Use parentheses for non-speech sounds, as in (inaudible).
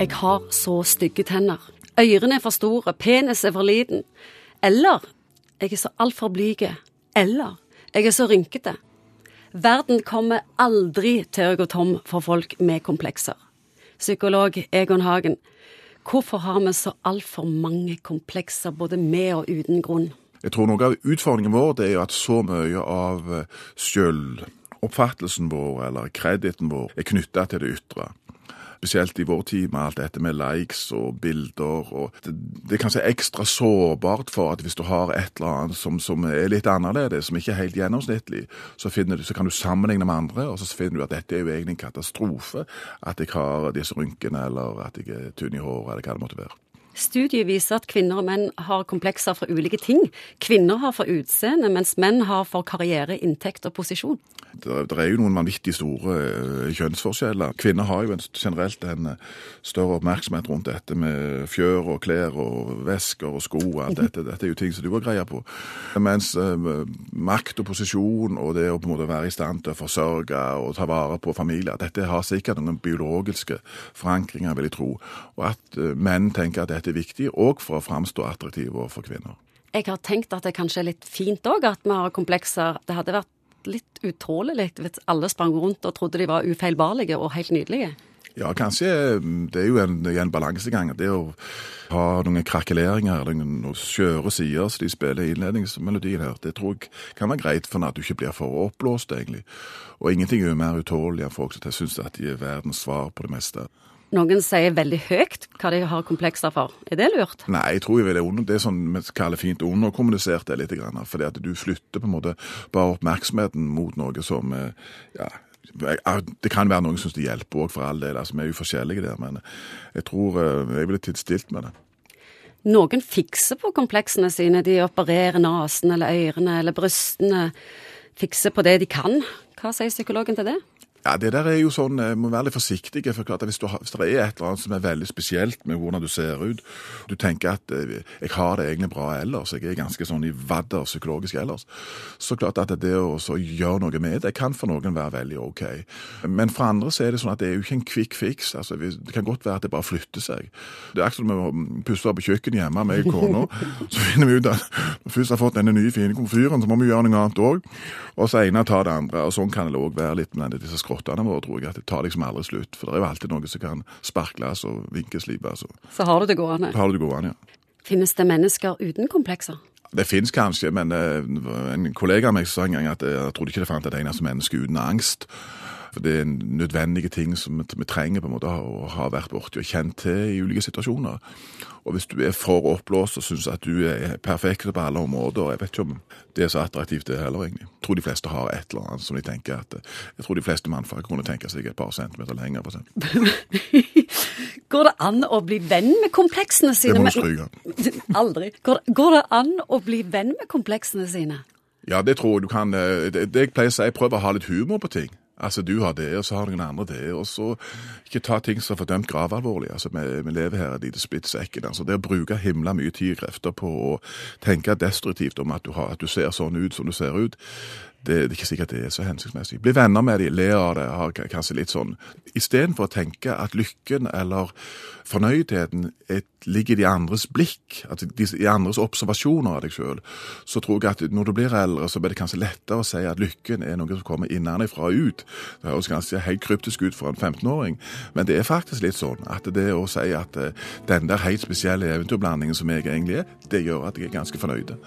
Jeg har så stygge tenner. Ørene er for store, penis er for liten. Eller jeg er så altfor blyg. Eller jeg er så rynkete. Verden kommer aldri til å gå tom for folk med komplekser. Psykolog Egon Hagen, hvorfor har vi så altfor mange komplekser både med og uten grunn? Jeg tror noe av utfordringen vår er at så mye av sjøloppfattelsen vår, eller krediten vår, er knytta til det ytre. Spesielt i vår tid med alt dette med likes og bilder. og Det, det er kanskje ekstra sårbart for at hvis du har et eller annet som, som er litt annerledes, som ikke er helt gjennomsnittlig, så, du, så, kan du sammenligne med andre, og så finner du at dette er jo egentlig en katastrofe. At jeg har disse rynkene, eller at jeg er tynn i håret, eller hva det måtte være. Studiet viser at kvinner og menn har komplekser for ulike ting. Kvinner har for utseende, mens menn har for karriere, inntekt og posisjon. Det, det er jo noen vanvittig store uh, kjønnsforskjeller. Kvinner har jo en, generelt en uh, større oppmerksomhet rundt dette med fjør og klær og vesker og sko. Alt (laughs) dette, dette er jo ting som du har greie på. Mens uh, makt og posisjon og det å på en måte være i stand til å forsørge og ta vare på familier, dette har sikkert noen biologiske forankringer, vil jeg tro. Og at menn tenker at dette er viktig òg for å framstå attraktive overfor kvinner. Jeg har tenkt at det kanskje er litt fint òg at vi har komplekser. Det hadde vært litt utålelig hvis alle sprang rundt og trodde de var ufeilbarlige og helt nydelige? Ja, kanskje. Det er jo en, en balansegang. Det å ha noen krakeleringer eller noen skjøre sider som de spiller i innledningsmelodien her, det tror jeg kan være greit for at du ikke blir for oppblåst, egentlig. Og ingenting er jo mer utålelig enn folk som syns at de er verdens svar på det meste. Noen sier veldig høyt hva de har komplekser for. Er det lurt? Nei, jeg tror det er, under, det er sånn vi kaller fint underkommunisert det litt. Fordi at du flytter på en måte bare oppmerksomheten mot noe som ja, det kan være noen som syns det hjelper òg, for all del. altså Vi er jo forskjellige der. Men jeg tror jeg ville tidsstilt med det. Noen fikser på kompleksene sine. De opererer nesen eller ørene eller brystene. Fikser på det de kan. Hva sier psykologen til det? Ja, Det der er jo sånn, jeg må være litt forsiktig. for klart at hvis, du, hvis, det er et eller annet som er veldig spesielt med hvordan du ser ut, du tenker at eh, jeg har det egentlig bra ellers, jeg er ganske sånn i vadder psykologisk ellers, så klart at det å gjøre noe med det kan for noen være veldig OK. Men for andre så er det sånn at det er jo ikke en quick fix. altså Det kan godt være at det bare flytter seg. Det er akkurat som å pusse opp i kjøkkenet hjemme med kona. (laughs) Så finner vi ut at når vi først har fått denne nye, fine komfyren, så må vi gjøre noe annet òg. Og så ene tar det andre. og Sånn kan det òg være litt med disse skrottene våre, tror jeg. At det tar liksom aldri slutt. For det er jo alltid noe som kan sparkles og vinkeslipes. Og... Så har du det gående? Har du det gående, ja. Finnes det mennesker uten komplekser? Det fins kanskje, men uh, en kollega av meg sa en gang at uh, jeg trodde ikke det fantes et eneste menneske uten angst. For Det er nødvendige ting som vi trenger på en måte å ha vært borti og kjent til i ulike situasjoner. Og hvis du er for oppblåst og syns at du er perfekt på alle områder, jeg vet ikke om det er så attraktivt det heller, egentlig. Jeg tror de fleste har et eller annet som de tenker at Jeg tror de fleste mannfolk kunne tenke seg et par centimeter lenger, f.eks. (laughs) Går det an å bli venn med kompleksene sine? Det må du stryke. (laughs) Aldri. Går, går det an å bli venn med kompleksene sine? Ja, det tror jeg du kan. Det, det jeg pleier å si, prøv å ha litt humor på ting. Altså, du har det, og så har noen andre det. Og så ikke ta ting som er fordømt gravalvorlig. Altså, vi, vi lever her i et lite splittsekken. Altså, det å bruke himla mye tid og krefter på å tenke destruktivt om at du, har, at du ser sånn ut som du ser ut, det, er ikke sikkert det er så hensiktsmessig. Bli venner med dem, le av det, har kanskje litt sånn Istedenfor å tenke at lykken eller fornøydheten er, ligger i andres blikk, at de, i andres observasjoner av deg sjøl, så tror jeg at når du blir eldre, så blir det kanskje lettere å si at lykken er noe som kommer innenfra og ut. Det høres kanskje helt kryptisk ut for en 15-åring, men det er faktisk litt sånn at det å si at uh, den der helt spesielle eventyrblandingen som jeg egentlig er, det gjør at jeg er ganske fornøyd.